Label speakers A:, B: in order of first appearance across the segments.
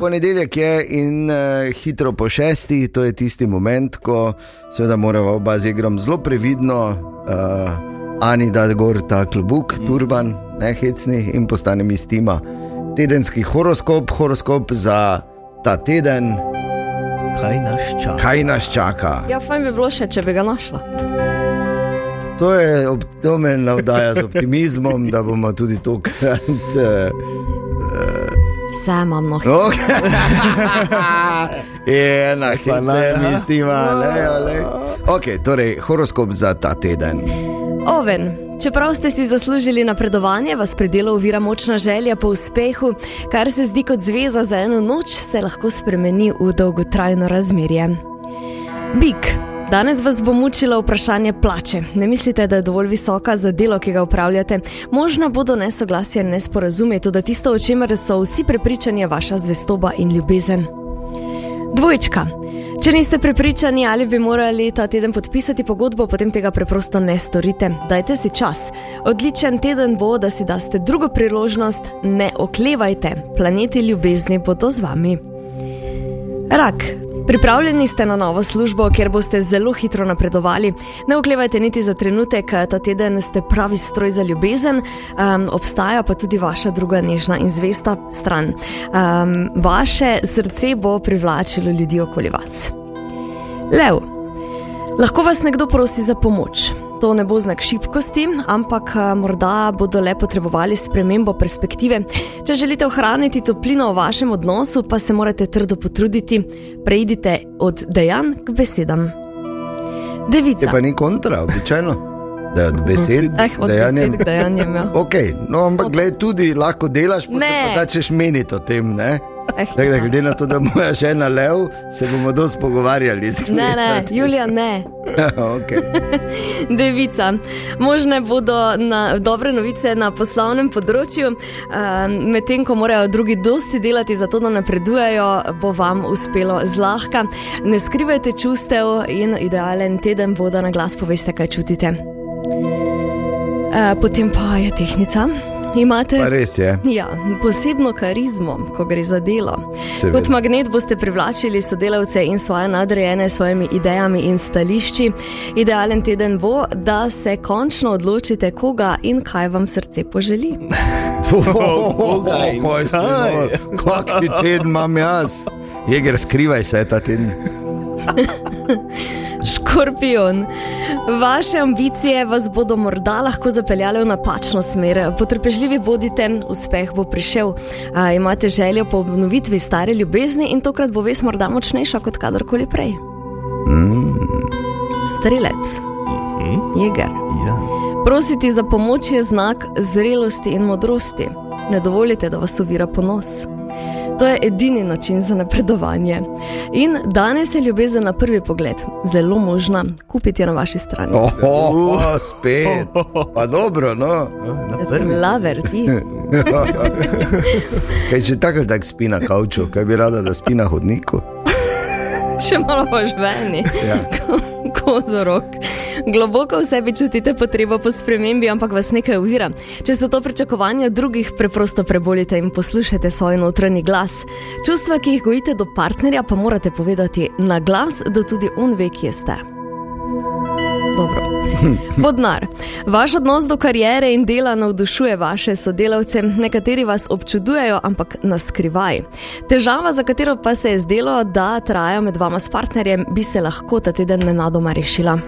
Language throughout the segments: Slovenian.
A: Ponedeljek je in uh, hitro po šestih, to je tisti moment, ko seveda moramo oba z igrom zelo previdno, uh, Ani da gor ta klobuk, turban, ne hecni in postane mi stima. Tedenski horoskop, horoskop za ta teden.
B: Kaj nas čaka?
A: Kaj nas čaka?
C: Ja, fajn bi bilo še, če bi ga našla.
A: To, je, me navdaja z optimizmom, da bomo tudi tokrat. Uh,
C: Vse imam no.
A: Okay. Ena
B: Pa
A: hica,
B: ne.
A: mistima, le, le. Ok, torej horoskop za ta teden.
C: Oven. Čeprav ste si zaslužili napredovanje, vas pri delu ovira močna želja po uspehu, kar se zdi kot zveza za eno noč, se lahko spremeni v dolgotrajno razmerje. Bik. Danes vas bo mučilo vprašanje plače. Ne mislite, da je dovolj visoka za delo, ki ga upravljate? Možna bodo nesoglasja in nesporazumi, tudi tisto, o čemer so vsi prepričani, je vaša zvestoba in ljubezen. Dvojčka. Če niste prepričani, ali bi morali ta teden podpisati pogodbo, potem tega preprosto ne storite. Dajte si čas. Odličen teden bo, da si daste drugo priložnost, ne oklevajte. Planeti ljubezni bodo z vami. Rak. Pripravljeni ste na novo službo, kjer boste zelo hitro napredovali. Ne oklevajte niti za trenutek, ta teden ste pravi stroj za ljubezen, um, obstaja pa tudi vaša druga nežna in zvesta stran. Um, vaše srce bo privlačilo ljudi okoli vas. Lev. Lahko vas nekdo prosi za pomoč. To ne bo znak šibkosti, ampak a, morda bodo le potrebovali spremembo perspektive. Če želite ohraniti toplino v vašem odnosu, pa se morate trdo potruditi. Preidite od dejanj k besedam.
A: Je
C: Devica.
A: pa ni kontra, običajno. Da je od besed,
C: Eh, od
A: dejanjem.
C: besed k dejanjem. Ja.
A: Ok, no, ampak gledaj, tudi lahko delaš, pa se
C: Ne.
A: pa začneš meniti o tem. Ne? Tako da, glede na to, da je moja žena lev, se bomo dosti pogovarjali.
C: Ne, ne, Julija, ne.
A: okay.
C: Devica. Možne bodo na, dobre novice na poslovnem področju, um, medtem ko morajo drugi dosti delati za to, da napredujejo, bo vam uspelo zlahka. Ne skrivajte čustev in idealen teden bo, da na glas poveste, kaj čutite. Uh, potem pa je tehnica. Imate
A: Pa res je.
C: Ja, posebno karizmo, ko gre za delo.
A: Seveda.
C: Kot magnet boste privlačili sodelavce in svoje nadrejene s svojimi idejami in stališči. Idealen teden bo, da se končno odločite, koga in kaj vam srce poželi.
A: Kakšen teden imam jaz? Jeger, skrivaj se ta teden.
C: Škorpion. Vaše ambicije vas bodo morda lahko zapeljale v napačno smer. Potrpežljivi bodite, uspeh bo prišel. A, imate željo po obnovitvi stare ljubezni in tokrat bo ves morda močnejša kot kadarkoli prej. Strelec. Jeger.
B: Ja.
C: Prositi za pomoč je znak zrelosti in modrosti. Ne dovolite, da vas uvira ponos. To je edini način za napredovanje. In danes je ljubezen na prvi pogled zelo možna, kupiti je na vaši strani.
A: Oh, oh, oh, spet. Pa dobro, no.
B: Na prvi.
C: Laver, ti.
A: Kaj če tako tak spi na kavču, kaj bi rada, da spi na hodniku?
C: Še malo požveni,
A: Ja.
C: kozorok. Globoko v sebi čutite potrebo po spremembi, ampak vas nekaj uvira. Če so to pričakovanja drugih, preprosto prebolite in poslušajte svoj notranji glas. Čustva, ki jih gojite do partnerja, pa morate povedati na glas, da tudi on ve, kje ste. Dobro. Vodnar. Vaš odnos do kariere in dela navdušuje vaše sodelavce. Nekateri vas občudujejo, ampak na skrivaj. Težava, za katero pa se je zdelo, da traja med vama s partnerjem, bi se lahko ta teden nenadoma rešila.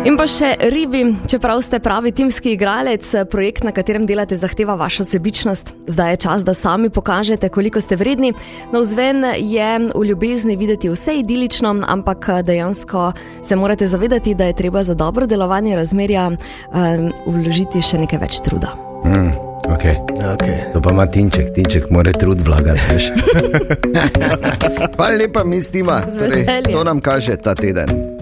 C: In pa še ribi, čeprav ste pravi timski igralec, projekt, na katerem delate, zahteva vašo sebičnost. Zdaj je čas, da sami pokažete, koliko ste vredni. Na vzven je v ljubezni videti vse idilično, ampak dejansko se morate zavedati, da je treba za dobro delovanje razmerja um, vložiti še nekaj več truda.
A: Mm, okay.
B: Okay.
A: To pa ima tinček, tinček mora trud vlagati. Hvala lepa, mi stima.
C: Z veseljem.
A: to nam kaže ta teden.